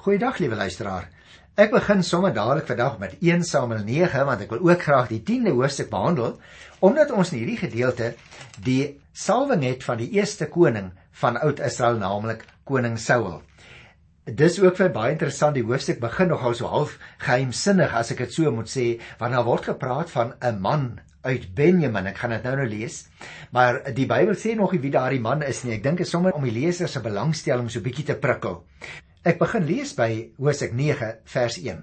Goeiedag liewe luisteraar. Ek begin sommer dadelik vandag met 1 Samuel 9 want ek wil ook graag die 10de hoofstuk behandel omdat ons in hierdie gedeelte die salwing het van die eerste koning van Oud-Israel naamlik koning Saul. Dis ook vir baie interessant die hoofstuk begin nogal so half geheimsinnig as ek dit so moet sê want daar word gepraat van 'n man uit Benjamin. Ek gaan dit nou nou lees. Maar die Bybel sê nog nie wie daardie man is nie. Ek dink dit is sommer om die leser se belangstelling so bietjie te prikkel. Ek begin lees by Hosea 9 vers 1.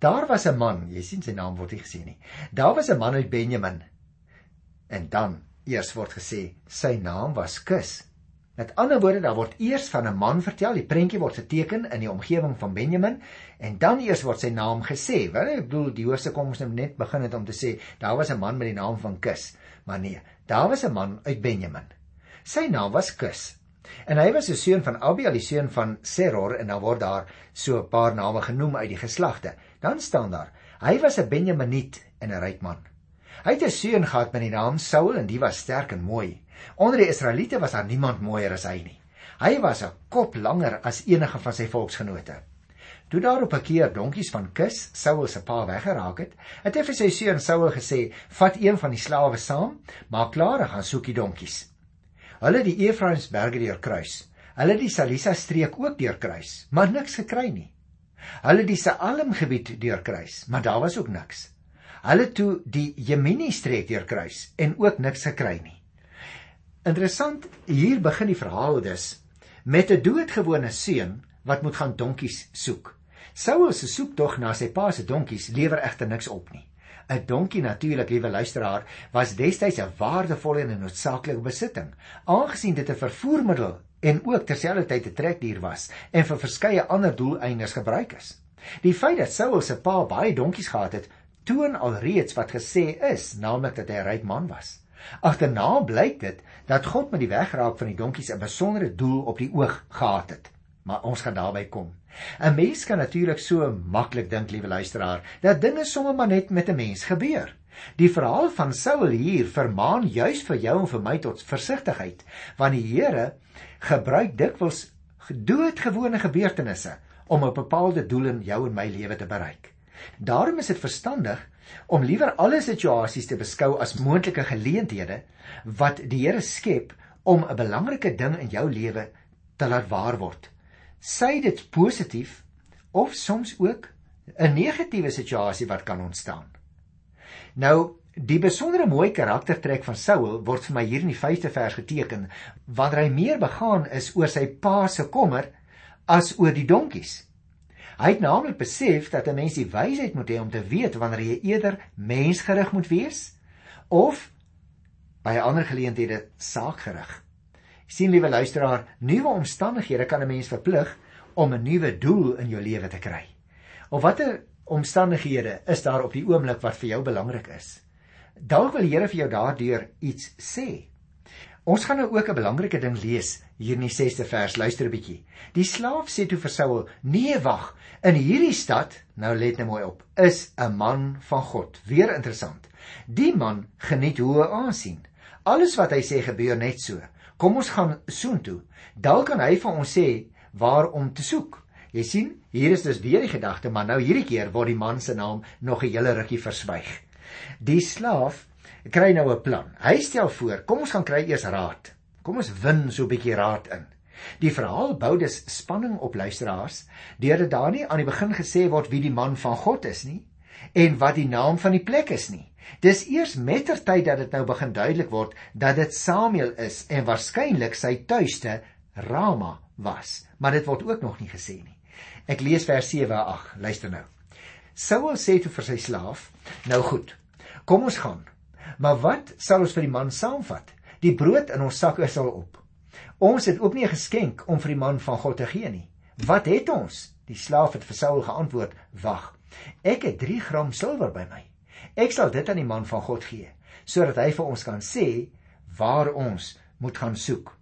Daar was 'n man, jy sien sy naam word nie gesê nie. Daar was 'n man uit Benjamin. En dan eers word gesê sy naam was Kus. Met ander woorde, daar word eers van 'n man vertel, die prentjie word geteken in die omgewing van Benjamin en dan eers word sy naam gesê. Wel, ek bedoel die hoofse kom ons nou net begin het om te sê daar was 'n man met die naam van Kus. Maar nee, daar was 'n man uit Benjamin. Sy naam was Kus. En hy was 'n seun van Abiel, die seun van Seror en dan word daar so 'n paar name genoem uit die geslagte. Dan staan daar: Hy was 'n Benjaminiet en 'n ryk man. Hy het 'n seun gehad met die naam Saul en die was sterk en mooi. Onder die Israeliete was daar niemand mooier as hy nie. Hy was 'n kop langer as enige van sy volksgenote. Toe daar op 'n keer donkies van Kis, Saul se pa weggeraak het, het hy vir sy seun Saul gesê: "Vat een van die slawe saam, maak klaar en gaan soek die donkies." Hulle die Efraimsberge deurkruis. Hulle die Salisa streek ook deurkruis, maar niks gekry nie. Hulle die Saalem gebied deurkruis, maar daar was ook niks. Hulle toe die Jemini streek deurkruis en ook niks gekry nie. Interessant, hier begin die verhaal dus met 'n doodgewone seun wat moet gaan donkies soek. Saul se soektog na sy pa se donkies lewer egter niks op nie. 'n donkie natuurlik, liewe luisteraar, was destyds 'n waardevolle en 'n noodsaaklike besitting, aangesien dit 'n vervoermiddel en ook terselfdertyd 'n trekdier was en vir verskeie ander doeleindes gebruik is. Die feit dat Saul se pa baie donkies gehad het, toon alreeds wat gesê is, naamlik dat hy 'n ryk man was. Agterna blyk dit dat God met die wegraak van die donkies 'n besondere doel op die oog gehad het. Maar ons gaan daarby kom. 'n Mens kan natuurlik so maklik dink, liewe luisteraar, dat dinge sommer maar net met 'n mens gebeur. Die verhaal van Saul hier vermaan juis vir jou en vir my tot versigtigheid, want die Here gebruik dikwels doodgewone gebeurtenisse om 'n bepaalde doel in jou en my lewe te bereik. Daarom is dit verstandig om liewer alle situasies te beskou as moontlike geleenthede wat die Here skep om 'n belangrike ding in jou lewe te laat waar word sy dit positief of soms ook 'n negatiewe situasie wat kan ontstaan. Nou, die besondere mooi karaktertrek van Saul word vir my hier in die 5de vers geteken wanneer hy meer begaan is oor sy pa se kommer as oor die donkies. Hy het naamlik besef dat 'n mens die wysheid moet hê om te weet wanneer jy eerder mensgerig moet wees of by ander geleenthede saakgerig sien liewe luisteraar, nuwe omstandighede kan 'n mens verplig om 'n nuwe doel in jou lewe te kry. Of watter omstandighede is daar op die oomblik wat vir jou belangrik is? Dalk wil die Here vir jou daardeur iets sê. Ons gaan nou ook 'n belangrike ding lees hier in die 6ste vers. Luister 'n bietjie. Die slaaf sê toe vir Saul: "Nee, wag. In hierdie stad, nou let net mooi op, is 'n man van God." Weer interessant. Die man geniet hoë aansien. Alles wat hy sê gebeur net so. Kom ons gaan soontoe. Dalk kan hy vir ons sê waar om te soek. Jy sien, hier is dus weer die gedagte, maar nou hierdie keer word die man se naam nog 'n hele rukkie verswyg. Die slaaf kry nou 'n plan. Hy stel voor, kom ons gaan kry eers raad. Kom ons win so 'n bietjie raad in. Die verhaal bou dus spanning op luisteraars deurdat daar nie aan die begin gesê word wie die man van God is nie en wat die naam van die plek is nie. Dis eers mettertyd dat dit nou begin duidelik word dat dit Samuel is en waarskynlik sy tuiste Rama was, maar dit word ook nog nie gesê nie. Ek lees vers 7 en 8. Luister nou. Saul sê toe vir sy slaaf: "Nou goed. Kom ons gaan. Maar wat sal ons vir die man saamvat? Die brood in ons sakke is al op. Ons het ook nie 'n geskenk om vir die man van God te gee nie. Wat het ons?" Die slaaf het vir Saul geantwoord: "Wag. Ek het 3 gram silwer by my. Ek sal dit aan die man van God gee sodat hy vir ons kan sê waar ons moet gaan soek.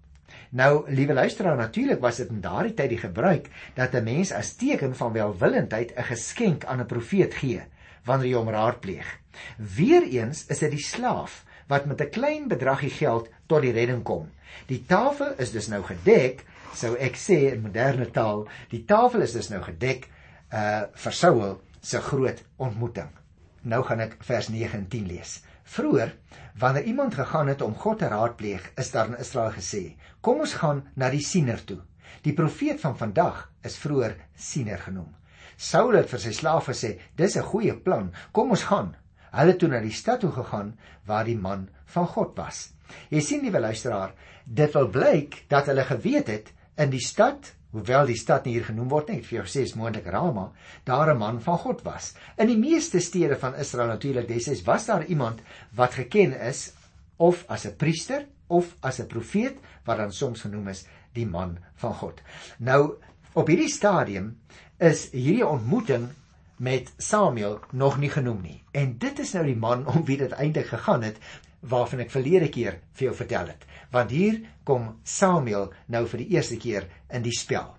Nou, liewe luisteraar, natuurlik was dit in daardie tyd die gebruik dat 'n mens as teken van welwillendheid 'n geskenk aan 'n profeet gee wanneer hy hom raadpleeg. Weereens is dit die slaaf wat met 'n klein bedragie geld tot die redding kom. Die tafel is dus nou gedek sou ek sê in moderne taal, die tafel is dus nou gedek uh vir Saul se groot ontmoeting. Nou gaan ek vers 9 en 10 lees. Vroeger, wanneer iemand gegaan het om God te raadpleeg, is daar in Israel gesê: "Kom ons gaan na die siener toe." Die profeet van vandag is vroeër siener genoem. Saul het vir sy slaaf gesê: "Dis 'n goeie plan. Kom ons gaan." Hulle het toe na die stad toe gegaan waar die man van God was. Jy sien liewe luisteraar, dit wil blyk dat hulle geweet het in die stad hoewel die stad nie hier genoem word nie, vir jou sê is moontlik Rama, daar 'n man van God was. In die meeste stede van Israel natuurlik destyds was daar iemand wat geken is of as 'n priester of as 'n profeet wat dan soms genoem is die man van God. Nou op hierdie stadium is hierdie ontmoeting met Samuel nog nie genoem nie. En dit is nou die man om wie dit eintlik gegaan het waarvan ek verlede keer vir jou vertel het. Want hier kom Samuel nou vir die eerste keer in die spel.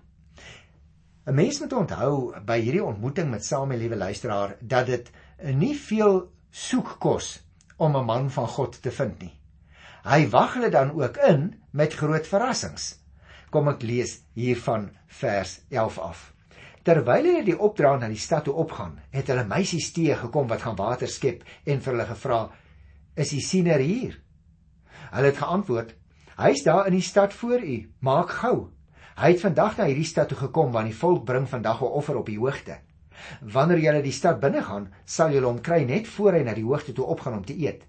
'n Mens moet onthou by hierdie ontmoeting met Samuel, liewe luisteraar, dat dit nie veel soek kos om 'n man van God te vind nie. Hy wag hulle dan ook in met groot verrassings. Kom ek lees hiervan vers 11 af. Terwyl hulle die opdrag na die stad toe opgaan, het hulle meisies teëgekom wat gaan water skep en vir hulle gevra: is die siener hier? Hulle het geantwoord: Hy's daar in die stad voor u. Maak gou. Hy het vandag na hierdie stad toe gekom want die volk bring vandag 'n offer op die hoogte. Wanneer julle die stad binne gaan, sal julle hom kry net voor hy na die hoogte toe opgaan om te eet.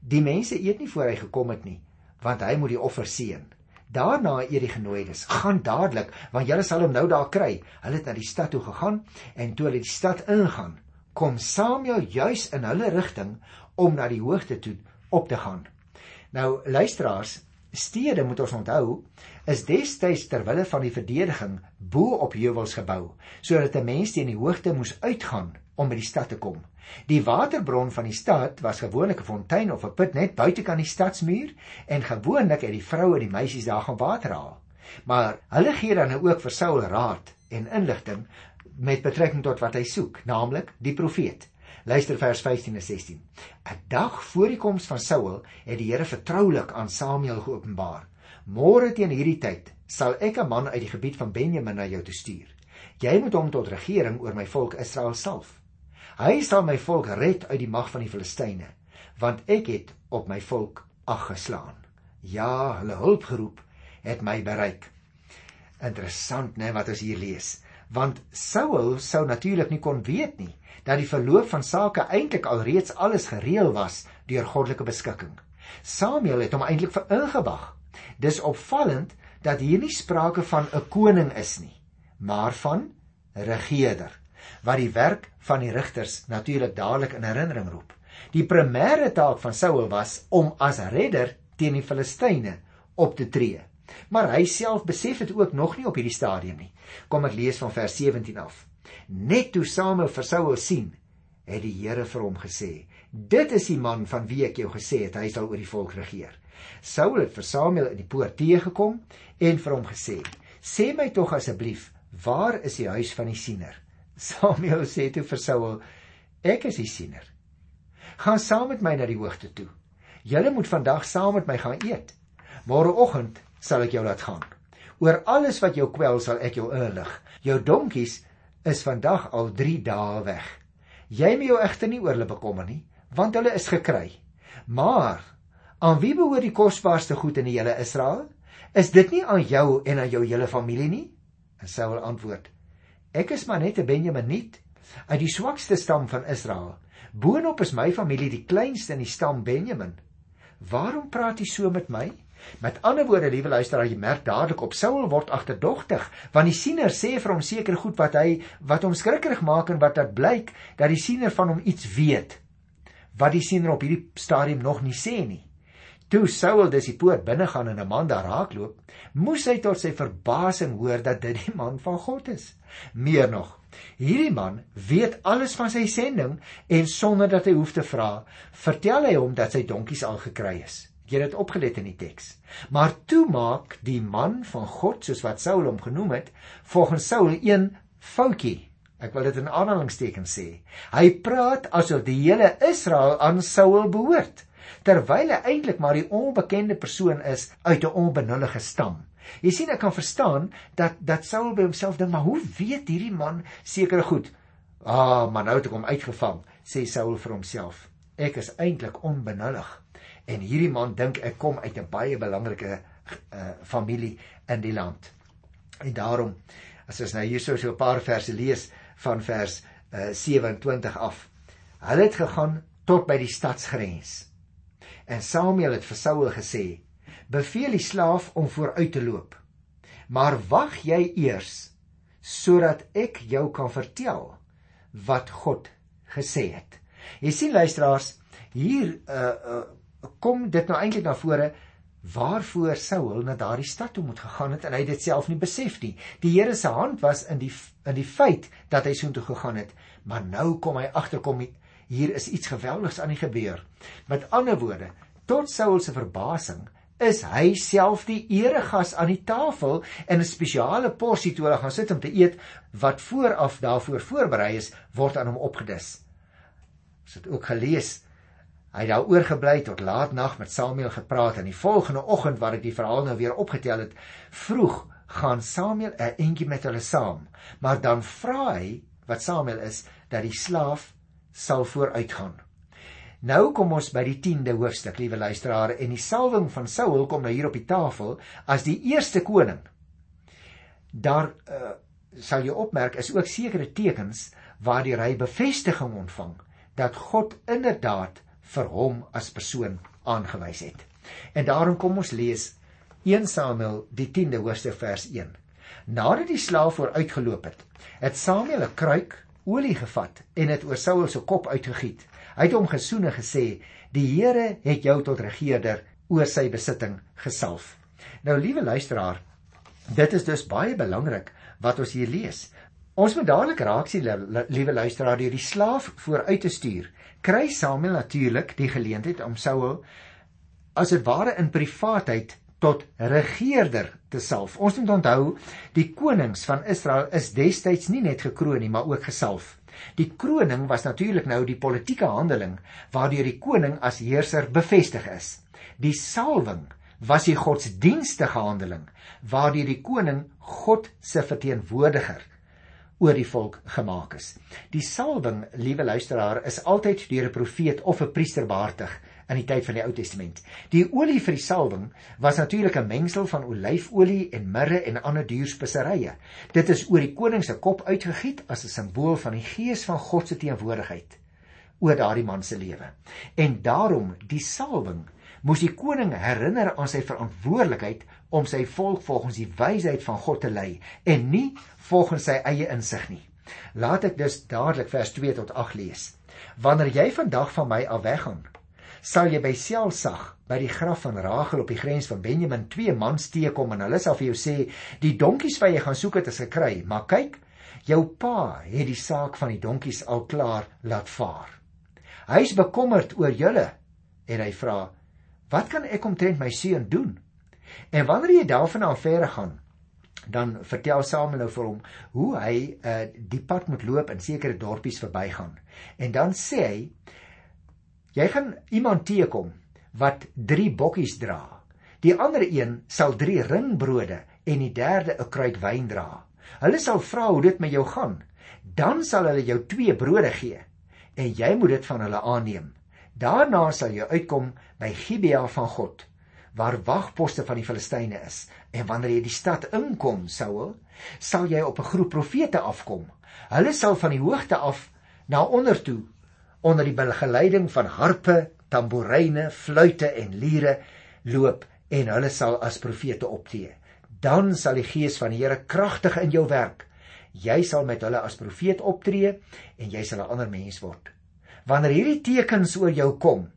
Die mense eet nie voor hy gekom het nie, want hy moet die offer seën. Daarna eet die genooides. Gaan dadelik, want julle sal hom nou daar kry. Hulle het na die stad toe gegaan en toe hulle die stad ingaan, kom Samuel juis in hulle rigting om na die hoogte toe op te gaan. Nou luisteraars, stede moet ons onthou, is destyds ter wille van die verdediging bo op heuwels gebou, sodat 'n mens teen die hoogte moes uitgaan om by die stad te kom. Die waterbron van die stad was gewoonlik 'n fontein of 'n put net buitekant die stadsmuur en gewoonlik het die vroue en die meisies daar gaan water haal. Maar hulle gee dan nou ook vir Saul raad en inligting met betrekking tot wat hy soek, naamlik die profeet. Luister vers 15 en 16. 'n Dag voor die koms van Saul het die Here vertroulik aan Samuel geopenbaar. Môre teen hierdie tyd sal ek 'n man uit die gebied van Benjamin na jou toe stuur. Jy moet hom tot regering oor my volk Israel salf. Hy sal my volk red uit die mag van die Filistyne, want ek het op my volk ag geslaan. Ja, hulle hulpgeroep het my bereik. Interessant, né, wat ons hier lees. Want Saul sou natuurlik nie kon weet nie dat die verloop van sake eintlik alreeds alles gereël was deur goddelike beskikking. Samuel het hom eintlik veringewag. Dis opvallend dat hier nie sprake van 'n koning is nie, maar van regerder wat die werk van die rigters natuurlik dadelik in herinnering roep. Die primêre taak van Saul was om as redder teen die Filistyne op te tree. Maar hy self besef dit ook nog nie op hierdie stadium nie. Kom ek lees van vers 17 af. Net toe Samuel vir Saul sien, het die Here vir hom gesê: "Dit is die man van wie ek jou gesê het hy sal oor die volk regeer." Saul het vir Samuel in die poort teëgekom en vir hom gesê: "Sê my tog asseblief, waar is die huis van die siener?" Samuel sê toe vir Saul: "Ek is die siener. Gaan saam met my na die hoogte toe. Julle moet vandag saam met my gaan eet. Môreoggend sal ek jou laat gaan. Oor alles wat jou kwel sal ek jou inlig. Jou donkies is vandag al 3 dae weg. Jy moet jou egter nie oor hulle bekommer nie, want hulle is gekry. Maar aan wie behoort die kosbaarste goed in die hele Israel? Is dit nie aan jou en aan jou hele familie nie? En Saul antwoord: Ek is maar net 'n Benjaminiet uit die swakste stam van Israel. Boonop is my familie die kleinste in die stam Benjamin. Waarom praat jy so met my? Met ander woorde, liewe luisteraar, jy merk dadelik op Saul word agterdogtig, want die siener sê vir hom seker goed wat hy wat hom skrikkerig maak en wat dit blyk dat die siener van hom iets weet wat die siener op hierdie stadium nog nie sê nie. Toe Saul dis die poort binne gaan en 'n man daar raakloop, moes hy tot sy verbasing hoor dat dit die man van God is. Meer nog, hierdie man weet alles van sy sending en sonder dat hy hoef te vra, vertel hy hom dat sy donkies al gekry is. Jy het opgelet in die teks. Maar toe maak die man van God, soos wat Saul hom genoem het, volgens Saul een foutjie. Ek wil dit in aanhalingstekens sê. Hy praat asof die hele Israel aan Saul behoort, terwyl hy eintlik maar die onbekende persoon is uit 'n onbenullige stam. Jy sien ek kan verstaan dat dat Saul by homself dink, maar hoe weet hierdie man seker goed? Ah, maar nou het ek hom uitgevang, sê Saul vir homself. Ek is eintlik onbenullig. En hierdie man dink ek kom uit 'n baie belangrike uh, familie in die land. En daarom as ons nou hierso so 'n paar verse lees van vers uh, 27 af. Hulle het gegaan tot by die stadsgrens. En Samuel het vir Saul gesê: "Beveel die slaaf om vooruit te loop. Maar wag jy eers sodat ek jou kan vertel wat God gesê het." Jy sien luisteraars, hier uh, uh kom dit nou eintlik na vore waarvoor Saul na daardie stad toe moet gegaan het en hy dit self nie besef nie. Die Here se hand was in die in die feit dat hy soontoe gegaan het, maar nou kom hy agterkom hier is iets geweldigs aan die gebeur. Met ander woorde, tot Saul se verbasing is hy self die eregas aan die tafel en 'n spesiale porsie toe hulle gaan sit om te eet wat vooraf daarvoor voorberei is, word aan hom opgedis. Ons het ook gelees Hy het daar oorgebly tot laat nag met Samuel gepraat en die volgende oggend wat ek die verhaal nou weer opgetel het, vroeg gaan Samuel 'n entjie met hulle saam. Maar dan vra hy wat Samuel is dat die slaaf sal vooruitgaan. Nou kom ons by die 10de hoofstuk, liewe luisteraars, en die salwing van Saul kom nou hier op die tafel as die eerste koning. Daar uh, sal jy opmerk is ook sekere tekens waardeur hy bevestiging ontvang dat God inderdaad vir hom as persoon aangewys het. En daarom kom ons lees 1 Samuel die 10de hoofstuk vers 1. Nadat die slaaf vooruitgeloop het, het Samuel 'n kruik olie gevat en dit oor Saul se kop uitgegiet. Hy het hom gesoen en gesê: "Die Here het jou tot regerder oor sy besitting gesalf." Nou liewe luisteraar, dit is dus baie belangrik wat ons hier lees. Ons moet dadelik raak sien liewe luisteraar deur die slaaf vooruit te stuur kry Samuel natuurlik die geleentheid om Saul as dit ware in privaatheid tot regerder te salf. Ons moet onthou, die konings van Israel is destyds nie net gekroon nie, maar ook gesalf. Die kroning was natuurlik nou die politieke handeling waardeur die koning as heerser bevestig is. Die salwing was die godsdienstige handeling waardeur die koning God se verteenwoordiger oor die volk gemaak is. Die salwing, liewe luisteraar, is altyd deur 'n profeet of 'n priester behartig in die tyd van die Ou Testament. Die olie vir die salwing was natuurlik 'n mengsel van olyfolie en mirre en ander duur speserye. Dit is oor die koning se kop uitgegiet as 'n simbool van die gees van God se teenwoordigheid oor daardie man se lewe. En daarom die salwing moes die koning herinner aan sy verantwoordelikheid om sy volk volgens die wysheid van God te lei en nie volgens sy eie insig nie. Laat ek dus dadelik vers 2 tot 8 lees. Wanneer jy vandag van my af weggaan, sal jy by Selsag by die graf van Rachel op die grens van Benjamin twee mans teekom en hulle sal vir jou sê die donkies wat jy gaan soek het is gekry, maar kyk, jou pa het die saak van die donkies al klaar laat vaar. Hy is bekommerd oor julle en hy vra: "Wat kan ek omtrent my seun doen?" En wanneer jy daarvan af verder gaan, dan vertel Samuel nou vir hom hoe hy uh, die pad moet loop in sekere dorpies verbygaan. En dan sê hy jy gaan iemand teekom wat 3 bokkies dra. Die ander een sal 3 ringbrode en die derde 'n kruik wyn dra. Hulle sal vra hoe dit met jou gaan. Dan sal hulle jou 2 brode gee en jy moet dit van hulle aanneem. Daarna sal jy uitkom by Gibea van God waar wagposte van die Filistyne is. En wanneer jy die stad inkom, Saul, sal jy op 'n groep profete afkom. Hulle sal van die hoogte af na onder toe onder die begeleiding van harpe, tamboeryne, fluitte en liere loop en hulle sal as profete optree. Dan sal die gees van die Here kragtig in jou werk. Jy sal met hulle as profeet optree en jy sal 'n ander mens word. Wanneer hierdie tekens oor jou kom,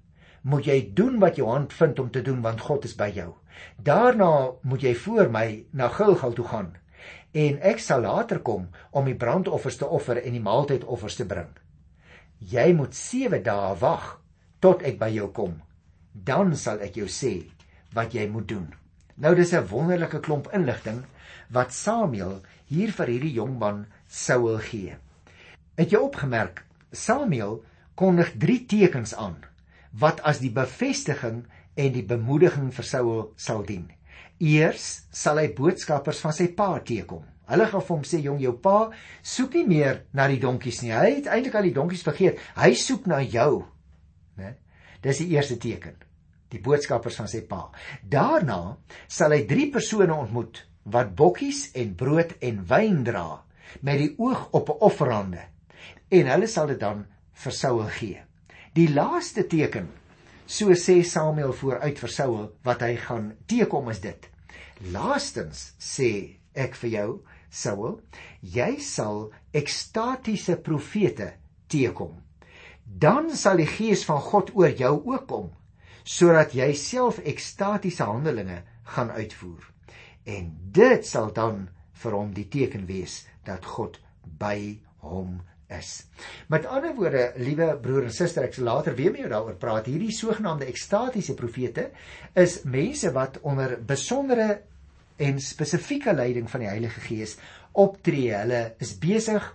moet jy doen wat jou hand vind om te doen want God is by jou. Daarna moet jy voor my na Gilgal toe gaan en ek sal later kom om die brandoffers te offer en die maaltydoffers te bring. Jy moet 7 dae wag tot ek by jou kom. Dan sal ek jou sê wat jy moet doen. Nou dis 'n wonderlike klomp inligting wat Samuel hier vir hierdie jong man Saul gee. Het jy opgemerk Samuel kondig 3 tekens aan wat as die bevestiging en die bemoediging vir Saul sal dien. Eers sal hy boodskappers van sy pa teekom. Hulle gaan vir hom sê jong jou pa soek nie meer na die donkies nie. Hy het eintlik al die donkies vergeet. Hy soek na jou. Né? Dis die eerste teken. Die boodskappers van sy pa. Daarna sal hy drie persone ontmoet wat bokkies en brood en wyn dra met die oog op 'n offerande. En hulle sal dit dan vir Saul gee. Die laaste teken, so sê Samuel vooruit vir Saul wat hy gaan teekom is dit. Laastens sê ek vir jou, Saul, jy sal ekstatiese profete teekom. Dan sal die gees van God oor jou ook kom sodat jy self ekstatiese handelinge gaan uitvoer. En dit sal dan vir hom die teken wees dat God by hom is. Met ander woorde, liewe broer en suster, ek sal later weer met jou daaroor praat. Hierdie sogenaamde ekstatiese profete is mense wat onder besondere en spesifieke leiding van die Heilige Gees optree. Hulle is besig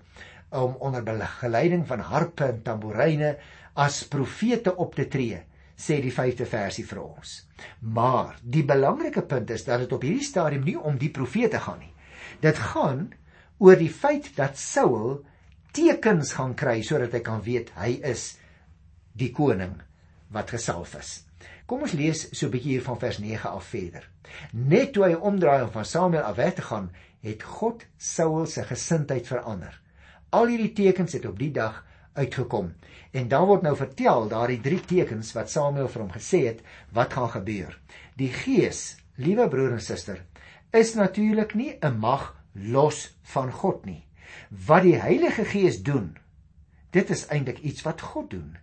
om onder begeleiding van harpe en tamboeryne as profete op te tree sê die 5de versie vir ons. Maar die belangrike punt is dat dit op hierdie stadium nie om die profete gaan nie. Dit gaan oor die feit dat Saul tekens gaan kry sodat hy kan weet hy is die koning wat gesalf is. Kom ons lees so 'n bietjie hier van vers 9 af verder. Net toe hy omdraai om van Samuel af weg te gaan, het God Saul se gesindheid verander. Al hierdie tekens het op die dag uitgekom. En dan word nou vertel daardie drie tekens wat Samuel vir hom gesê het wat gaan gebeur. Die Gees, liewe broer en suster, is natuurlik nie 'n mag los van God nie. Wat die Heilige Gees doen, dit is eintlik iets wat God doen.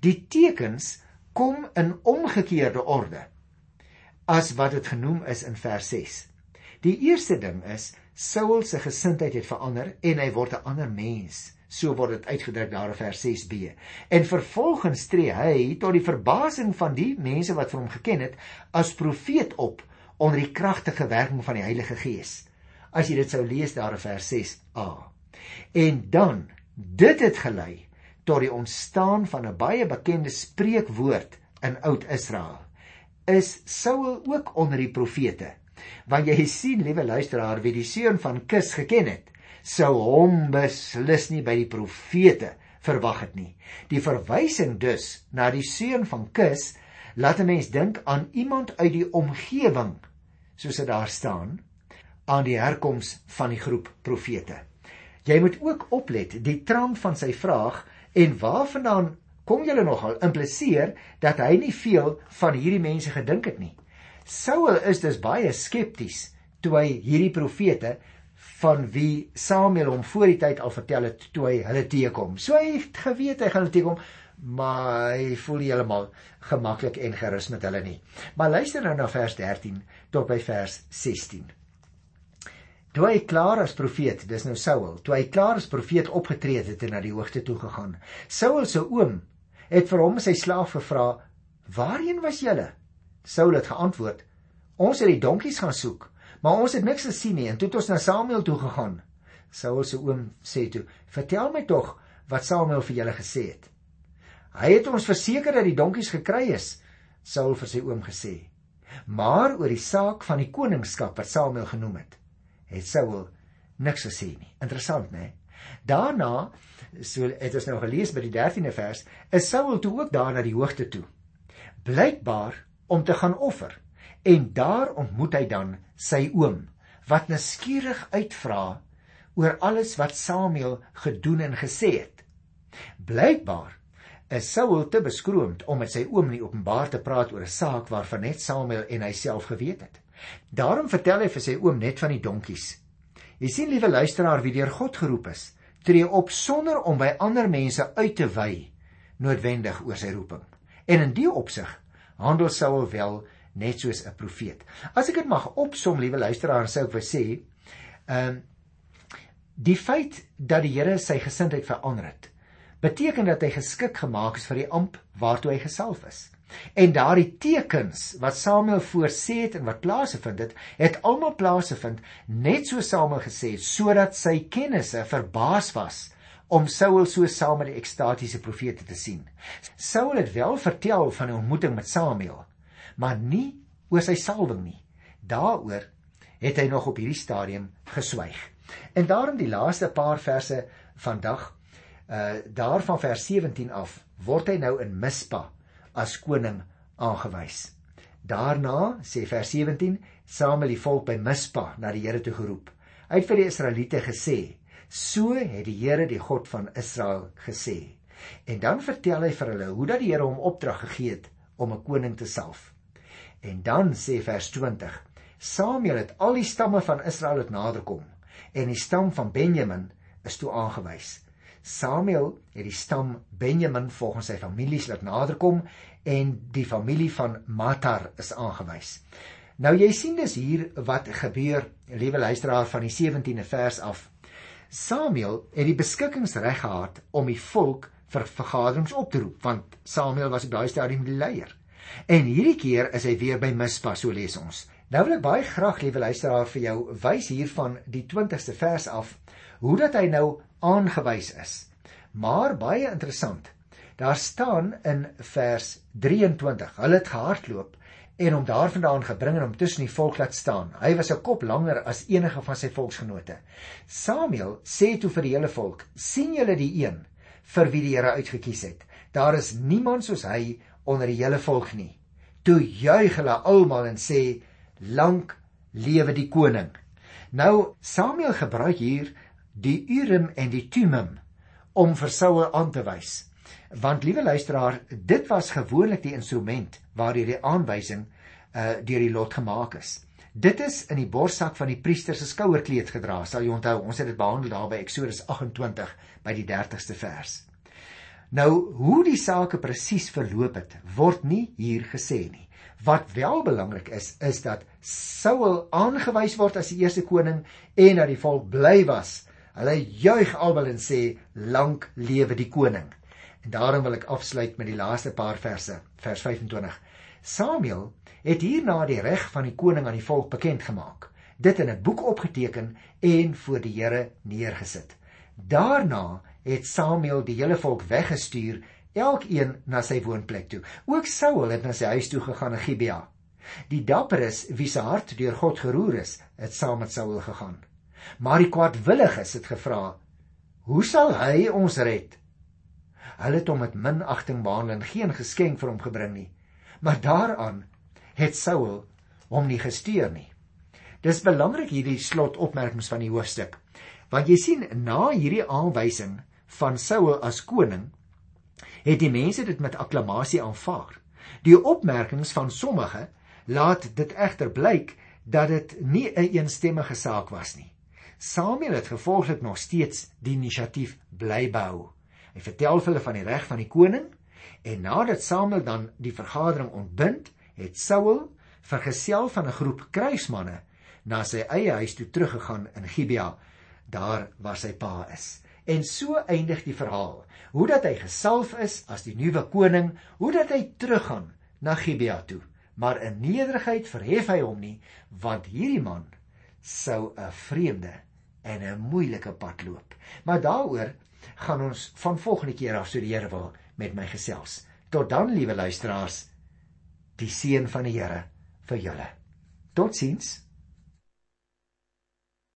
Die tekens kom in omgekeerde orde as wat dit genoem is in vers 6. Die eerste ding is Saul se gesindheid het verander en hy word 'n ander mens. So word dit uitgedruk daar in vers 6b. En vervolgens tree hy tot die verbasing van die mense wat vir hom geken het as profeet op onder die kragtige werking van die Heilige Gees. As jy dit sou lees daar in vers 6a. En dan dit het gelei tot die ontstaan van 'n baie bekende spreekwoord in Oud-Israel. Is Saul ook onder die profete? Want jy sien, liewe luisteraar, wie die seun van Kis geken het, sou hom beslis nie by die profete verwag het nie. Die verwysing dus na die seun van Kis laat 'n mens dink aan iemand uit die omgewing soos dit daar staan aan die herkoms van die groep profete. Jy moet ook oplet die trant van sy vraag en waarvandaan kom julle nogal impliseer dat hy nie veel van hierdie mense gedink het nie. Saul is dus baie skepties toe hy hierdie profete van wie Samuel hom voor die tyd al vertel het toe hy hulle teekom. So hy het geweet hy gaan hulle teekom, maar hy voel nie heeltemal gemaklik en gerus met hulle nie. Maar luister nou na vers 13 tot by vers 16. Toe hy klaar as profeet, dis nou Saul, toe hy klaar as profeet opgetree het en na die hoogte toe gegaan. Saul se oom het vir hom sy slaaf gevra: "Waarheen was julle?" Saul het geantwoord: "Ons het die donkies gaan soek." Maar ons het niks gesien nie en toe het ons na Samuel toe gegaan. Saul se oom sê toe: "Vertel my tog wat Samuel vir julle gesê het." Hy het ons verseker dat die donkies gekry is, Saul vir sy oom gesê. Maar oor die saak van die koningskap wat Samuel genoem het, het Saul niks gesê nie. Interessant, né? Daarna, so het ons nou gelees by die 13de vers, is Saul toe ook daar na die hoogte toe. Blykbaar om te gaan offer. En daar ontmoet hy dan sy oom wat nuuskierig uitvra oor alles wat Samuel gedoen en gesê het. Blykbaar is Saul te beskroomd om met sy oom in openbaar te praat oor 'n saak waarvan net Samuel en hy self geweet het. Daarom vertel hy vir sy oom net van die donkies. Jy sien liewe luisteraar wie deur God geroep is, tree op sonder om by ander mense uit te wy noodwendig oor sy roeping. En in die opsig handel Saul wel net soos 'n profeet. As ek dit mag opsom, liewe luisteraars, sou ek wou sê, ehm um, die feit dat die Here sy gesindheid verander het, beteken dat hy geskik gemaak is vir die amp waartoe hy gesalf is. En daardie tekens wat Samuel voorsê het en wat plaasgevind het, het almal plaasgevind net so Samuel gesê sodat sy kennisse verbaas was om Saul so saam met die ekstatiese profete te sien. Saul het wel vertel van 'n ontmoeting met Samuel, maar nie oor sy salwing nie. Daaroor het hy nog op hierdie stadium geswyg. En daarom die laaste paar verse vandag, uh daarvan vers 17 af, word hy nou in Mispa as koning aangewys. Daarna sê vers 17, Samuel die volk by Mispa na die Here toe geroep. Hy het vir die Israeliete gesê: "So het die Here, die God van Israel, gesê." En dan vertel hy vir hulle hoe dat die Here hom opdrag gegee het om 'n koning te salf. En dan sê vers 20: Samuel het al die stamme van Israel het naderkom en die stam van Benjamin is toe aangewys. Samuel het die stam Benjamin volgens sy families laat naderkom en die familie van Matar is aangewys. Nou jy sien dis hier wat gebeur, liewe luisteraar van die 17de vers af. Samuel het die beskikkingsreg gehad om die volk vir vergaderings op te roep, want Samuel was op daai stadium die leier. En hierdie keer is hy weer by Mispa, so lees ons. Nou wil ek baie graag, liewe luisteraar, vir jou wys hiervan die 20ste vers af hoe dat hy nou aangewys is. Maar baie interessant. Daar staan in vers 23. Hulle het gehardloop en hom daarvandaan gebring en hom tussen die volk laat staan. Hy was 'n kop langer as enige van sy volksgenote. Samuel sê toe vir die hele volk: "Sien julle die een vir wie die Here uitgekies het? Daar is niemand soos hy onder die hele volk nie." Toe juig hulle almal en sê: "Lank lewe die koning." Nou Samuel gebruik hier die Urim en die Thummim om vir Saul aan te wys. Want liewe luisteraar, dit was gewoonlik die instrument waardeur die aanwysing uh deur die lot gemaak is. Dit is in die borsak van die priester se skouerkleed gedra. Sal jy onthou, ons het dit behandel daar by Eksodus 28 by die 30ste vers. Nou, hoe die sake presies verloop het, word nie hier gesê nie. Wat wel belangrik is, is dat Saul aangewys word as die eerste koning en dat die volk bly was. Hulle juig albei en sê lank lewe die koning. En daarom wil ek afsluit met die laaste paar verse, vers 25. Samuel het hierna die reg van die koning aan die volk bekend gemaak, dit in 'n boek opgeteken en voor die Here neergesit. Daarna het Samuel die hele volk weggestuur, elkeen na sy woonplek toe. Ook Saul het na sy huis toe gegaan in Gibea. Die dapperes wie se hart deur God geroer is, het saam met Saul gegaan. Maar die kwaadwilliges het gevra: "Hoe sal hy ons red?" Hulle het hom met minagting behandel en geen geskenk vir hom gebring nie. Maar daaraan het Saul hom nie gesteer nie. Dis belangrik hierdie slotopmerkings van die hoofstuk. Want jy sien na hierdie aanwysing van Saul as koning, het die mense dit met akklamasie aanvaar. Die opmerkings van sommige laat dit egter blyk dat dit nie 'n een eensstemmige saak was nie. Samuel het gevolglik nog steeds die inisiatief bly behou. Hy vertel hulle van die reg van die koning en nadat Samuel dan die vergadering ontbind, het Saul vergesel van 'n groep kruismanne na sy eie huis toe teruggegaan in Gibea, daar waar sy pa is. En so eindig die verhaal. Hoe dat hy gesalf is as die nuwe koning, hoe dat hy teruggaan na Gibea toe. Maar in nederigheid verhef hy hom nie, want hierdie man sou 'n vreemde en 'n moeilike pad loop. Maar daaroor gaan ons van volgende keer af so die Here wil met my gesels. Tot dan, liewe luisteraars, die seën van die Here vir julle. Totsiens.